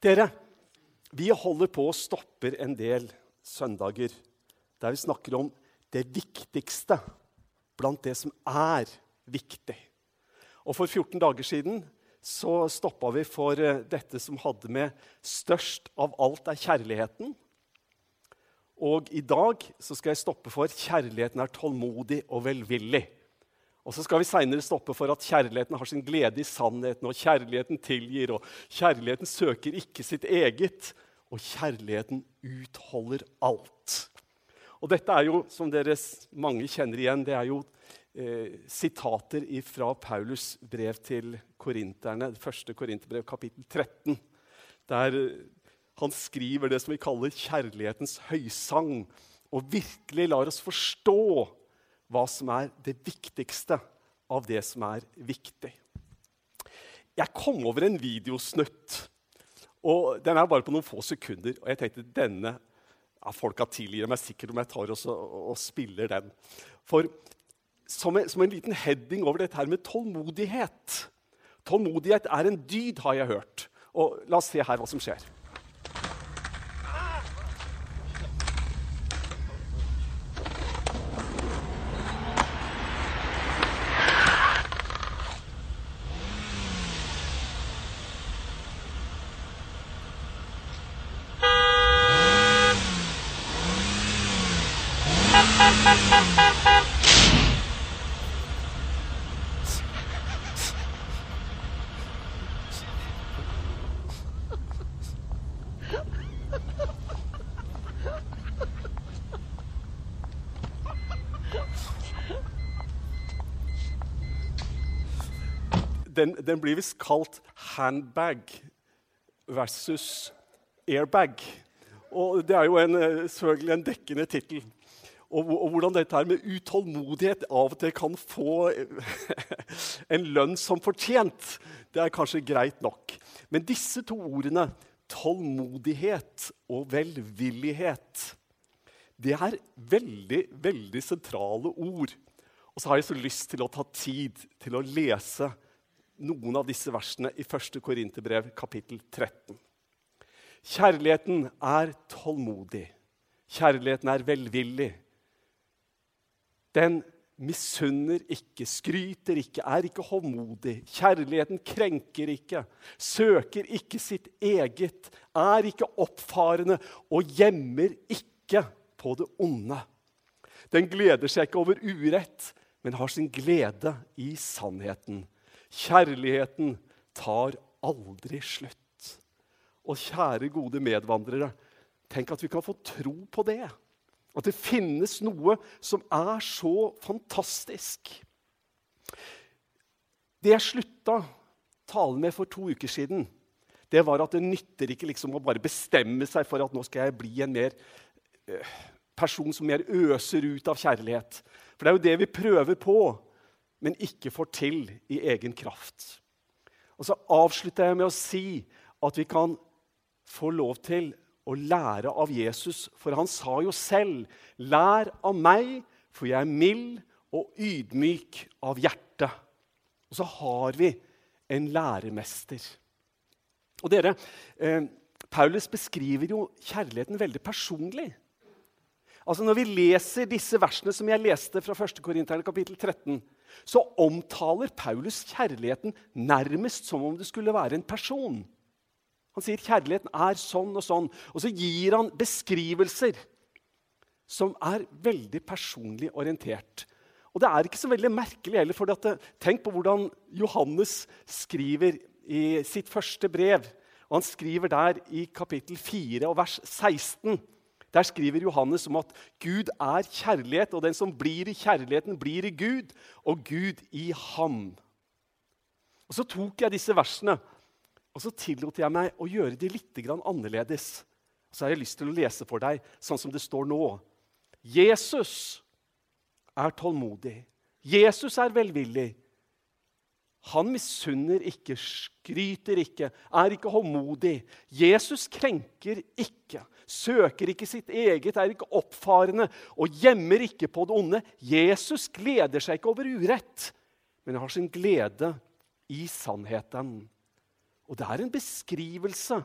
Dere, vi holder på å stoppe en del søndager der vi snakker om det viktigste blant det som er viktig. Og For 14 dager siden så stoppa vi for eh, dette som hadde med 'størst av alt er kjærligheten'. Og i dag så skal jeg stoppe for 'kjærligheten er tålmodig og velvillig'. Og så skal vi seinere stoppe for at kjærligheten har sin glede i sannheten, og kjærligheten tilgir, og kjærligheten søker ikke sitt eget, og kjærligheten utholder alt. Og dette er jo, som dere mange kjenner igjen, det er jo eh, sitater fra Paulus' brev til korinterne, første korinterbrev, kapittel 13, der eh, han skriver det som vi kaller kjærlighetens høysang, og virkelig lar oss forstå hva som er det viktigste av det som er viktig. Jeg kom over en videosnutt. og Den er bare på noen få sekunder. og jeg tenkte denne ja, Folka tilgir meg sikkert om jeg tar og, og spiller den. For som en, som en, liten heading over dette her med tålmodighet Tålmodighet er en dyd, har jeg hørt. Og la oss se her hva som skjer. Den, den blir visst kalt handbag versus airbag. Og Det er jo en, eh, selvfølgelig en dekkende tittel. Og, og, hvordan dette her med utålmodighet av og til kan få en lønn som fortjent, det er kanskje greit nok. Men disse to ordene, tålmodighet og velvillighet, det er veldig, veldig sentrale ord. Og så har jeg så lyst til å ta tid til å lese noen av disse versene i 1. Korinterbrev, kapittel 13. Kjærligheten er tålmodig. Kjærligheten er velvillig. Den misunner ikke, skryter ikke, er ikke håndmodig. Kjærligheten krenker ikke, søker ikke sitt eget, er ikke oppfarende og gjemmer ikke på det onde. Den gleder seg ikke over urett, men har sin glede i sannheten. Kjærligheten tar aldri slutt. Og kjære, gode medvandrere, tenk at vi kan få tro på det. At det finnes noe som er så fantastisk. Det jeg slutta talen med for to uker siden, det var at det nytter ikke liksom å bare bestemme seg for at nå skal jeg bli en mer øh, person som mer øser ut av kjærlighet. For det er jo det vi prøver på men ikke får til i egen kraft. Og så avslutter jeg med å si at vi kan få lov til å lære av Jesus, for han sa jo selv 'Lær av meg, for jeg er mild og ydmyk av hjerte'. Og så har vi en læremester. Og dere, eh, Paulus beskriver jo kjærligheten veldig personlig. Altså Når vi leser disse versene som jeg leste fra 1. Korinterne kapittel 13, så omtaler Paulus kjærligheten nærmest som om det skulle være en person. Han sier kjærligheten er sånn og sånn, og så gir han beskrivelser som er veldig personlig orientert. Og det er ikke så veldig merkelig heller, for det, tenk på hvordan Johannes skriver i sitt første brev. Og han skriver der i kapittel 4 og vers 16. Der skriver Johannes om at Gud er kjærlighet, og den som blir i kjærligheten, blir i Gud, og Gud i ham. Og Så tok jeg disse versene og så tillot jeg meg å gjøre de litt annerledes. Så har jeg lyst til å lese for deg sånn som det står nå. Jesus er tålmodig. Jesus er velvillig. Han misunner ikke, skryter ikke, er ikke håndmodig. Jesus krenker ikke, søker ikke sitt eget, er ikke oppfarende og gjemmer ikke på det onde. Jesus gleder seg ikke over urett, men har sin glede i sannheten. Og det er en beskrivelse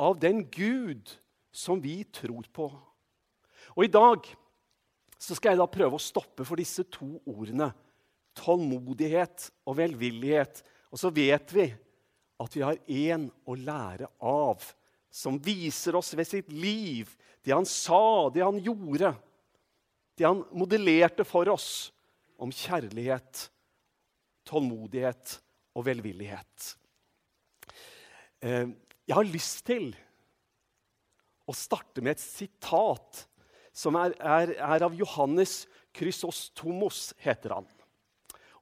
av den Gud som vi tror på. Og i dag så skal jeg da prøve å stoppe for disse to ordene. Tålmodighet og velvillighet. Og så vet vi at vi har én å lære av, som viser oss ved sitt liv det han sa, det han gjorde, det han modellerte for oss om kjærlighet, tålmodighet og velvillighet. Eh, jeg har lyst til å starte med et sitat som er, er, er av Johannes Krysostomos, heter han.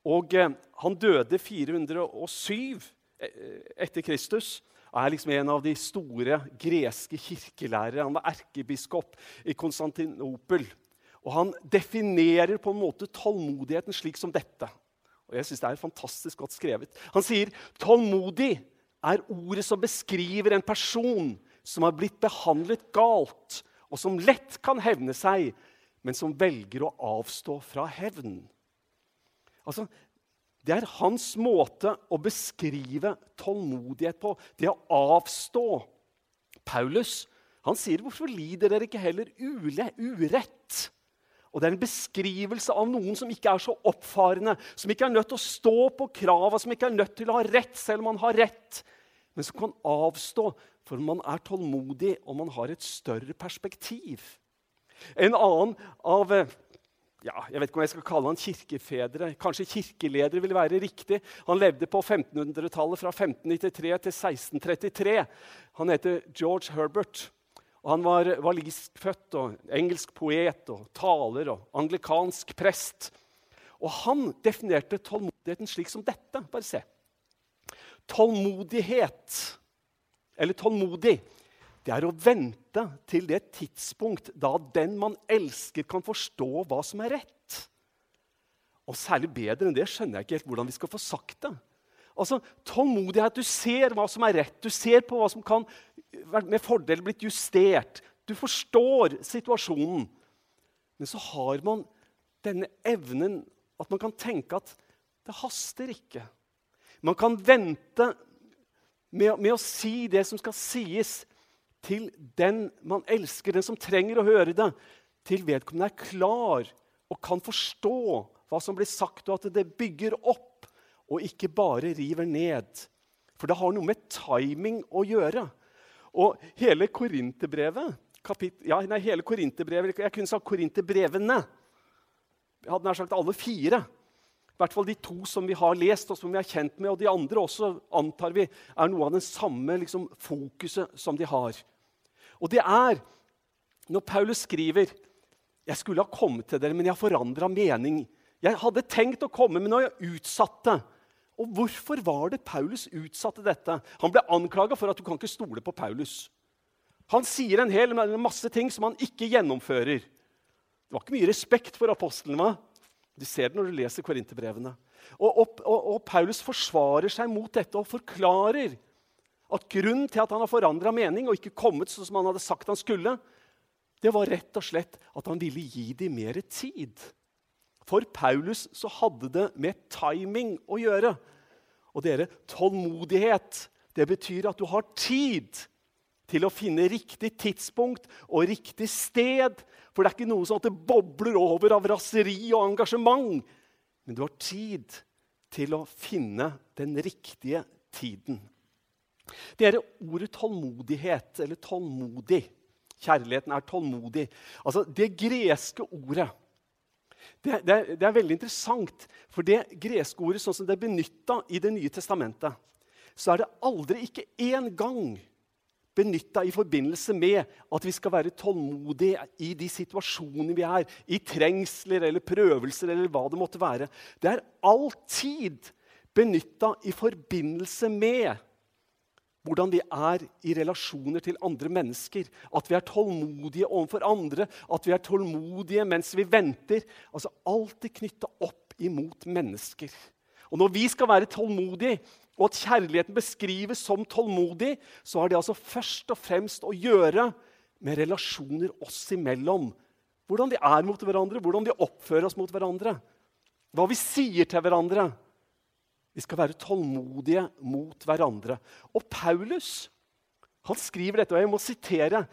Og eh, Han døde 407 eh, etter Kristus er liksom en av de store greske kirkelærere. Han var erkebiskop i Konstantinopel. Og han definerer på en måte tålmodigheten slik som dette. Og jeg synes Det er fantastisk godt skrevet. Han sier tålmodig er ordet som beskriver en person som har blitt behandlet galt, og som lett kan hevne seg, men som velger å avstå fra hevn. Altså, det er hans måte å beskrive tålmodighet på. Det å avstå. Paulus han sier, 'Hvorfor lider dere ikke heller urett?' Og Det er en beskrivelse av noen som ikke er så oppfarende, som ikke er nødt til å stå på krava, som ikke er nødt til å ha rett selv om man har rett, men som kan avstå for man er tålmodig og man har et større perspektiv. En annen av ja, jeg vet ikke om jeg skal kalle han kirkefedre. Kanskje kirkeledere vil være riktig. Han levde på 1500-tallet, fra 1593 til 1633. Han heter George Herbert. Og han var waliskfødt og engelsk poet og taler og anglikansk prest. Og han definerte tålmodigheten slik som dette. Bare se. Tålmodighet, eller tålmodig, det er å vente til det tidspunkt da den man elsker, kan forstå hva som er rett. Og særlig bedre enn det skjønner jeg ikke helt hvordan vi skal få sagt det. Altså, Tålmodighet. Du ser hva som er rett. Du ser på hva som kan med fordel blitt justert. Du forstår situasjonen. Men så har man denne evnen at man kan tenke at det haster ikke. Man kan vente med, med å si det som skal sies, til den man elsker, den som trenger å høre det, til vedkommende er klar og kan forstå hva som blir sagt, og at det bygger opp og ikke bare river ned. For det har noe med timing å gjøre. Og hele Korinterbrevet ja, nei, hele Korinterbrevet, Jeg kunne sagt Korinterbrevene. Jeg hadde nær sagt alle fire. I hvert fall de to som vi har lest og som vi er kjent med. Og de andre også antar vi er noe av det samme liksom, fokuset som de har. Og det er når Paulus skriver jeg skulle ha kommet til dere, men jeg har forandra mening. Jeg hadde tenkt å komme, men nå har jeg utsatt det. Og hvorfor var det Paulus utsatte dette? Han ble anklaga for at du kan ikke stole på Paulus. Han sier en hel masse ting som han ikke gjennomfører. Det var ikke mye respekt for apostlene. Du ser det når du leser korinterbrevene. Og, og, og, og, Paulus forsvarer seg mot dette og forklarer at grunnen til at han har forandra mening og ikke kommet sånn som han hadde sagt han skulle, det var rett og slett at han ville gi dem mer tid. For Paulus så hadde det med timing å gjøre. Og dere, tålmodighet, det betyr at du har tid til å finne riktig tidspunkt og riktig sted. For det er ikke noe sånn at det bobler over av raseri og engasjement. Men du har tid til å finne den riktige tiden. Dere, ordet tålmodighet, eller tålmodig Kjærligheten er tålmodig. Altså, Det greske ordet det, det, det, er veldig interessant, for det greske ordet sånn som det er benytta i Det nye testamentet, så er det aldri, ikke én gang, benytta i forbindelse med at vi skal være tålmodige i de situasjonene vi er, i trengsler eller prøvelser eller hva det måtte være. Det er alltid benytta i forbindelse med hvordan vi er i relasjoner til andre mennesker. At vi er tålmodige overfor andre, at vi er tålmodige mens vi venter. Altså Alltid knytta opp imot mennesker. Og Når vi skal være tålmodige, og at kjærligheten beskrives som tålmodig, så har det altså først og fremst å gjøre med relasjoner oss imellom. Hvordan vi er mot hverandre, hvordan vi oppfører oss mot hverandre. Hva vi sier til hverandre. Vi skal være tålmodige mot hverandre. Og Paulus Han skriver dette, og jeg må sitere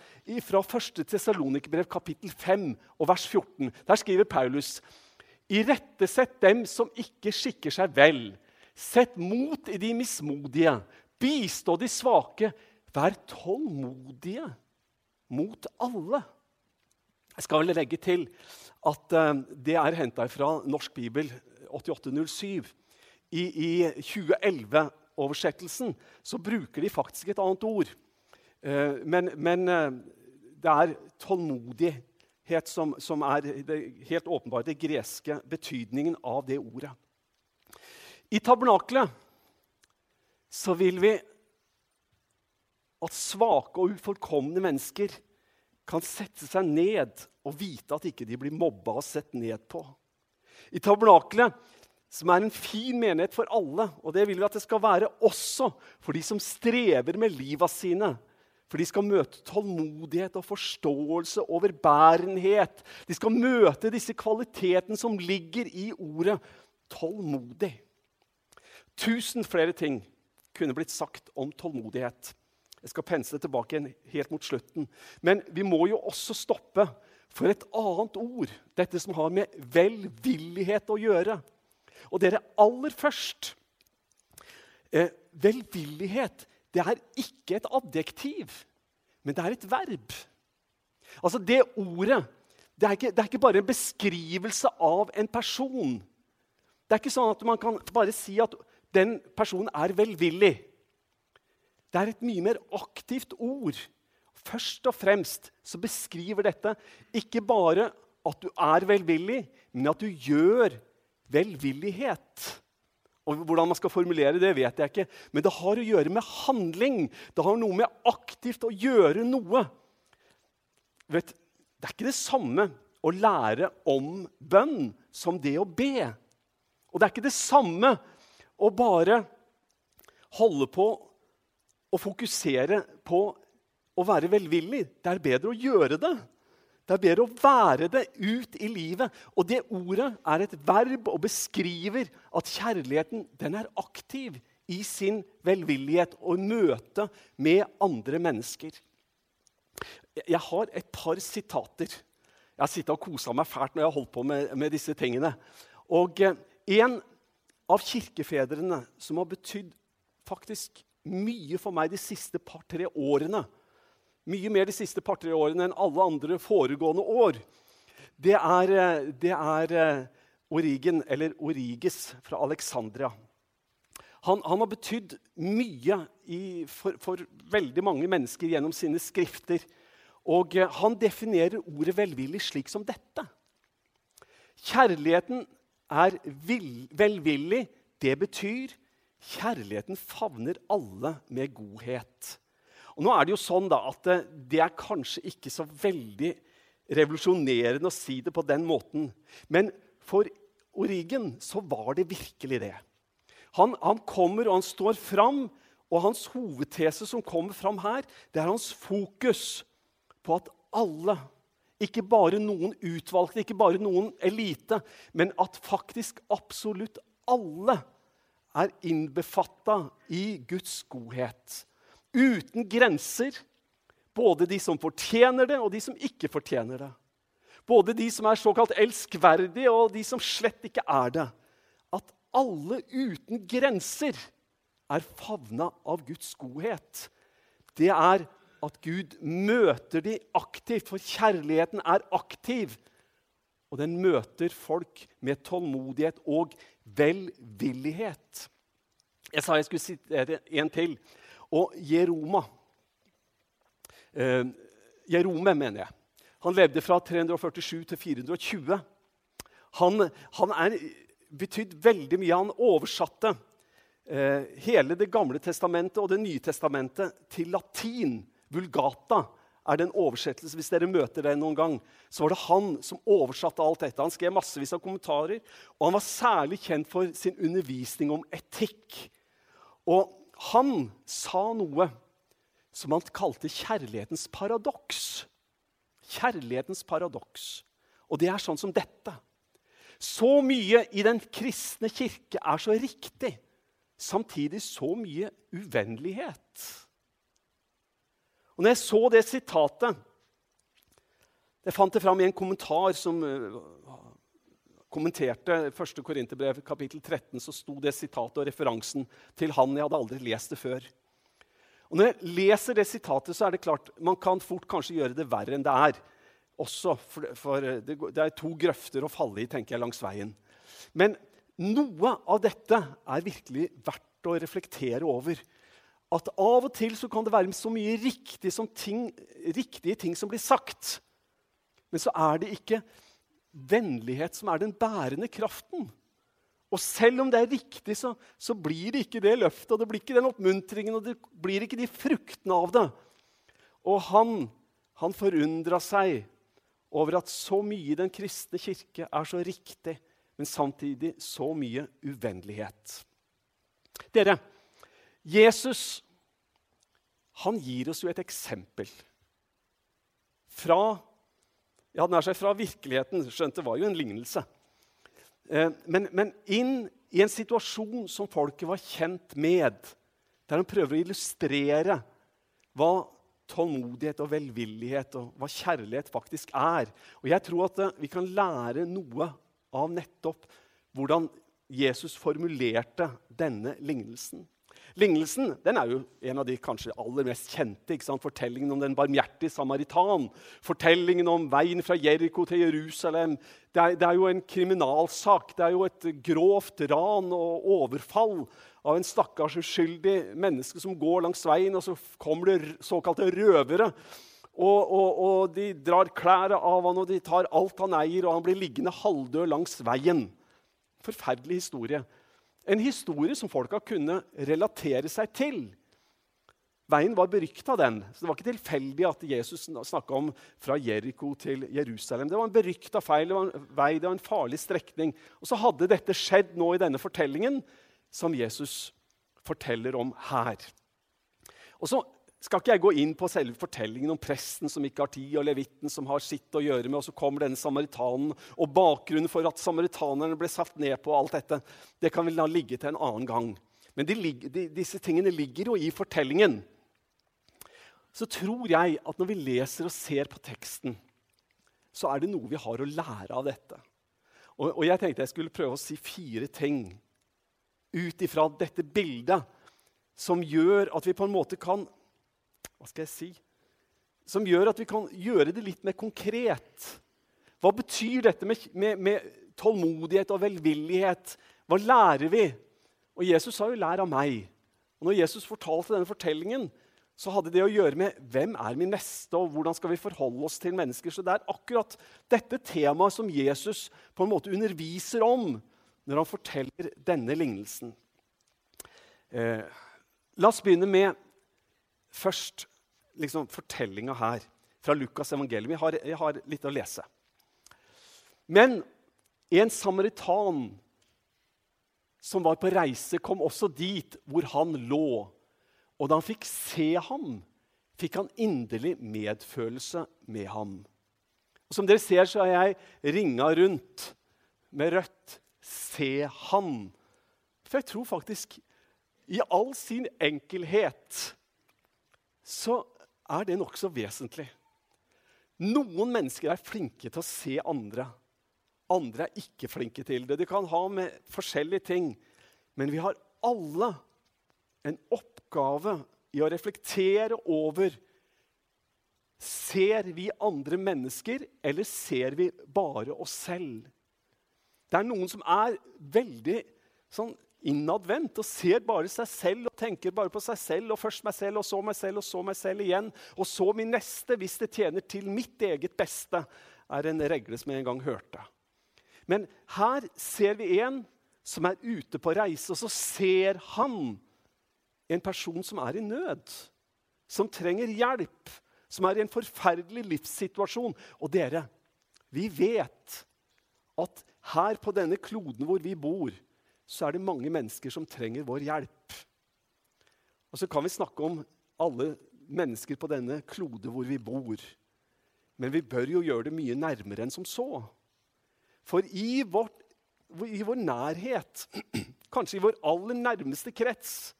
fra 1. Tessalonikerbrev kapittel 5 og vers 14. Der skriver Paulus.: Irettesett dem som ikke skikker seg vel. Sett mot i de mismodige. Bistå de svake. Vær tålmodige mot alle. Jeg skal vel legge til at uh, det er henta fra Norsk bibel 8807. I, i 2011-oversettelsen så bruker de faktisk et annet ord. Uh, men, men uh, det er tålmodighet som, som er det, helt åpenbart det greske betydningen av det ordet. I tabernaklet så vil vi at svake og ufullkomne mennesker kan sette seg ned og vite at ikke de blir mobba og sett ned på. I tabernaklet, som er en fin menighet for alle, og det vil vi at det skal være også for de som strever med liva sine, for de skal møte tålmodighet og forståelse, overbærenhet. De skal møte disse kvalitetene som ligger i ordet tålmodig. Tusen flere ting kunne blitt sagt om tålmodighet. Jeg skal pense tilbake igjen helt mot slutten. Men vi må jo også stoppe for et annet ord, dette som har med velvillighet å gjøre. Og dere, aller først eh, Velvillighet det er ikke et adjektiv, men det er et verb. Altså Det ordet det er, ikke, det er ikke bare en beskrivelse av en person. Det er ikke sånn at man kan bare si at den personen er velvillig. Det er et mye mer aktivt ord. Først og fremst så beskriver dette ikke bare at du er velvillig, men at du gjør velvillighet. Og Hvordan man skal formulere det, vet jeg ikke, men det har å gjøre med handling. Det har noe med aktivt å gjøre noe. Vet, det er ikke det samme å lære om bønn som det å be. Og det er ikke det samme å bare holde på og fokusere på å være velvillig. Det er bedre å gjøre det. Det er bedre å være det ut i livet. Og det ordet er et verb og beskriver at kjærligheten den er aktiv i sin velvillighet og møte med andre mennesker. Jeg har et par sitater. Jeg har sittet og kosa meg fælt når jeg har holdt på med, med disse tingene. Og eh, en av kirkefedrene som har betydd faktisk mye for meg de siste par-tre årene. Mye mer de siste par-tre årene enn alle andre foregående år. Det er, eh, det er eh, Origen, eller Origes, fra Alexandria. Han, han har betydd mye i, for, for, veldig mange mennesker gjennom sine skrifter. Og eh, han definerer ordet velvillig slik som dette. Kjærligheten er vil, velvillig. Det betyr Kjærligheten favner alle med godhet. Og nå er Det jo sånn da, at det, det er kanskje ikke så veldig revolusjonerende å si det på den måten. Men for Origen så var det virkelig det. Han, han kommer og han står fram, og hans hovedtese som kommer fram her, det er hans fokus på at alle, ikke bare noen utvalgte, ikke bare noen elite, men at faktisk absolutt alle er innbefatta i Guds godhet. Uten grenser. Både de som fortjener det, og de som ikke fortjener det. Både de som er såkalt elskverdige, og de som slett ikke er det. At alle uten grenser er favna av Guds godhet. Det er at Gud møter de aktivt, for kjærligheten er aktiv. Og den møter folk med tålmodighet og velvillighet. Jeg sa jeg skulle sitere en til. Og Jeroma eh, Jerome, mener jeg. Han levde fra 347 til 420. Han, han er betydd veldig mye. Han oversatte eh, hele Det gamle testamentet og Det nye testamentet til latin. Vulgata er det en oversettelse. Hvis dere møter den noen gang, så var det han som oversatte alt dette. Han skrev massevis av kommentarer, og han var særlig kjent for sin undervisning om etikk. Og han sa noe som han kalte kjærlighetens paradoks. Kjærlighetens paradoks. Og det er sånn som dette. Så mye i den kristne kirke er så riktig. Samtidig så mye uvennlighet. Og når jeg så det sitatet Jeg fant det fram i en kommentar som uh, kommenterte 1. Korinterbrev kapittel 13, så sto det sitatet og referansen til han. Jeg hadde aldri lest det før. Og Når jeg leser det sitatet, så er det klart man kan fort kanskje gjøre det verre enn det er. Også, for, for det, det, er to grøfter å falle i tenker jeg, langs veien. Men noe av dette er virkelig verdt å reflektere over at av og til så kan det være så mye riktig ting, riktige ting som blir sagt. Men så er det ikke vennlighet som er den bærende kraften. Og selv om det er riktig, så, så blir det ikke det løftet, og det blir ikke den oppmuntringen, og det blir ikke de fruktene av det. Og han, han forundra seg over at så mye i den kristne kirke er så riktig, men samtidig så mye uvennlighet. Dere, Jesus han gir oss jo et eksempel fra ja, nær seg fra virkeligheten. Skjønt det var jo en lignelse. Eh, men, men, inn i en situasjon som folket var kjent med, der han prøver å illustrere hva tålmodighet og velvillighet og hva kjærlighet faktisk er. Og jeg tror at eh, vi kan lære noe av nettopp hvordan Jesus formulerte denne lignelsen. Lignelsen den er jo en av de kanskje aller mest kjente. Fortellingen om den barmhjertige samaritan. Fortellingen om veien fra Jeriko til Jerusalem. Det er, det er, jo en kriminalsak. Det er jo et grovt ran og overfall av en stakkars uskyldig menneske som går langs veien, og så kommer det såkalte røvere. Og, og, og de drar klærne av han, og de tar alt han eier, og han blir liggende halvdød langs veien. Forferdelig historie. En historie som folka kunne relatere seg til. Veien var berykta, den. Så det var ikke tilfeldig at Jesus snakka om fra Jeriko til Jerusalem. Det var en berykta feil, det var en vei, det var en farlig strekning. Og så hadde dette skjedd nå i denne fortellingen som Jesus forteller om her. Og så skal ikke jeg gå inn på selve fortellingen om presten som ikke har tid, og levitten som har sitt å gjøre med, og så kommer denne samaritanen, og bakgrunnen for at samaritanerne ble satt ned på alt dette. Det kan vi la ligge til en annen gang. Men de, de, disse tingene ligger jo i fortellingen. Så tror jeg at når vi leser og ser på teksten, så er det noe vi har å lære av dette. Og, og jeg tenkte jeg skulle prøve å si fire ting ut ifra dette bildet som gjør at vi på en måte kan hva skal jeg si, som gjør at vi kan gjøre det litt mer konkret. Hva betyr dette med, med, med tålmodighet og velvillighet? Hva lærer vi? Og Jesus sa jo 'lær av meg'. Og når Jesus fortalte denne fortellingen, så hadde det å gjøre med hvem er min neste, og hvordan skal vi forholde oss til mennesker. Så det er akkurat dette temaet som Jesus på en måte underviser om når han forteller denne lignelsen. Eh, la oss begynne med først liksom, fortellinga her fra Lukas' evangelium. Jeg har, jeg har litt å lese. Men en samaritan som var på reise, kom også dit hvor han lå. Og da han fikk se ham, fikk han inderlig medfølelse med ham. Og som dere ser, så har jeg ringa rundt med rødt 'Se han'. For jeg tror faktisk, i all sin enkelhet så er det nokså vesentlig. Noen mennesker er flinke til å se andre. Andre er ikke flinke til det. De kan ha med forskjellige ting. Men vi har alle en oppgave i å reflektere over Ser vi andre mennesker, eller ser vi bare oss selv? Det er noen som er veldig sånn innadvendt og ser bare seg selv og tenker bare på seg selv. Og først meg selv, og så meg selv, og så meg selv igjen. Og så min neste, hvis det tjener til mitt eget beste, er en regle som jeg en gang hørte. Men her ser vi en som er ute på reise, og så ser han en person som er i nød. Som trenger hjelp, som er i en forferdelig livssituasjon. Og dere, vi vet at her på denne kloden hvor vi bor, så er det mange mennesker som trenger vår hjelp. Og så kan vi snakke om alle mennesker på denne klode hvor vi bor. Men vi bør jo gjøre det mye nærmere enn som så. For i, vårt, i vår nærhet, kanskje i vår aller nærmeste krets,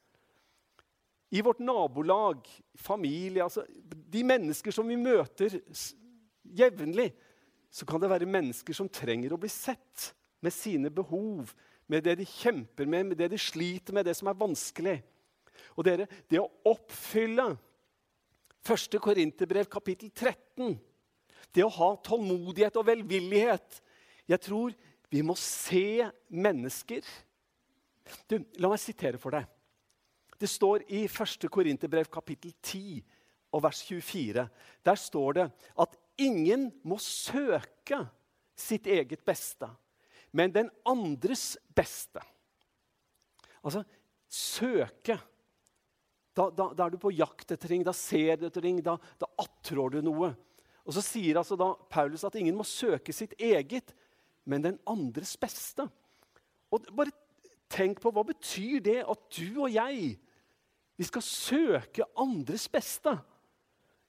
i vårt nabolag, familie altså de mennesker som vi møter jevnlig, så kan det være mennesker som trenger å bli sett med sine behov, med det de kjemper med, med det de sliter med, det som er vanskelig. Og dere, det å oppfylle 1. Korinterbrev kapittel 13, det å ha tålmodighet og velvillighet Jeg tror vi må se mennesker. Du, la meg sitere for deg. Det står i 1. Korinterbrev kapittel 10 og vers 24. Der står det at ingen må søke sitt eget beste, men den andres beste. Altså søke. Da, da, da, er du på jakt etter ting, da ser du etter ting, da, da attrår du noe. Og Så sier altså da Paulus at ingen må søke sitt eget, men den andres beste. Og bare tenk på hva betyr det at du og jeg vi skal søke andres beste?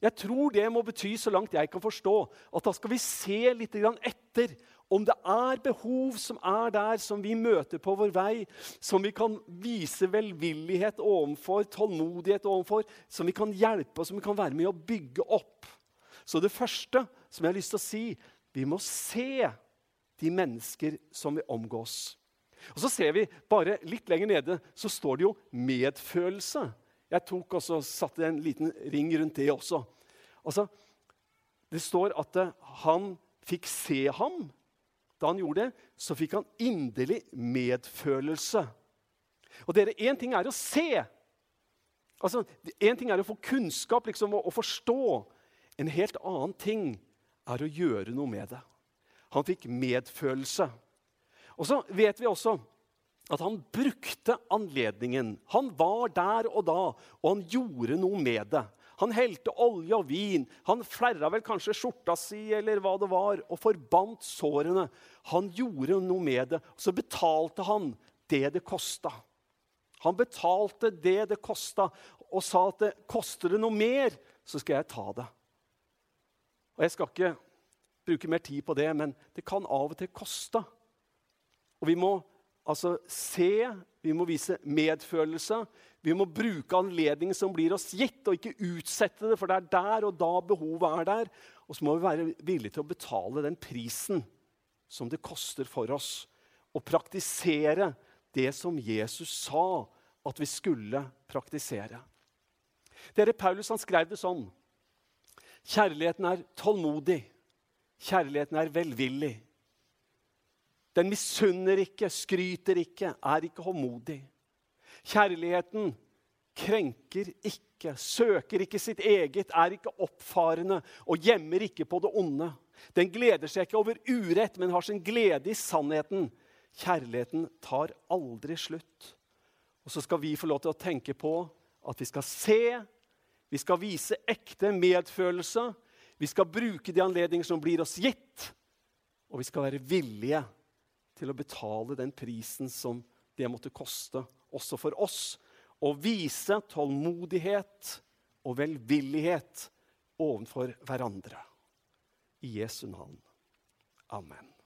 Jeg tror det må bety, så langt jeg kan forstå, at da skal vi se litt etter om det er behov som er der, som vi møter på vår vei, som vi kan vise velvillighet overfor, tålmodighet overfor, som vi kan hjelpe og som vi kan være med å bygge opp. Så det første som jeg har lyst til å si, vi må se de mennesker som vi omgås. Og så ser vi bare litt lenger nede så står det jo medfølelse. Jeg tok også, satte en liten ring rundt det også. Altså, det står at eh, han fikk se ham. Da han gjorde det, så fikk han inderlig medfølelse. Og dere, Én ting er å se. Altså, Én ting er å få kunnskap liksom, og, og forstå. En helt annen ting er å gjøre noe med det. Han fikk medfølelse. Og så vet vi også at han brukte anledningen. Han var der og da, og han gjorde noe med det. Han helte olje og vin. Han flerra vel kanskje skjorta si eller hva det var, og forbandt sårene. Han gjorde noe med det. og Så betalte han det det kosta. Han betalte det det kosta, og sa at det koster det noe mer, så skal jeg ta det. Og Jeg skal ikke bruke mer tid på det, men det kan av og til koste. Og vi må altså se, vi må vise medfølelse. Vi må bruke anledningen som blir oss gitt, og ikke utsette det, for det er der og da behovet er der. Og så må vi være villige til å betale den prisen som det koster for oss. Og praktisere det som Jesus sa at vi skulle praktisere. Dere, Paulus han skrev det sånn. Kjærligheten er tålmodig. Kjærligheten er velvillig. Den misunner ikke, skryter ikke, er ikke håndmodig. Kjærligheten krenker ikke, søker ikke sitt eget, er ikke oppfarende og gjemmer ikke på det onde. Den gleder seg ikke over urett, men har sin glede i sannheten. Kjærligheten tar aldri slutt. Og så skal vi få lov til å tenke på at vi skal se, vi skal vise ekte medfølelse. Vi skal bruke de anledninger som blir oss gitt, og vi skal være villige til å betale den prisen som det måtte koste, også for oss. Og vise tålmodighet og velvillighet overfor hverandre. I Jesu navn. Amen.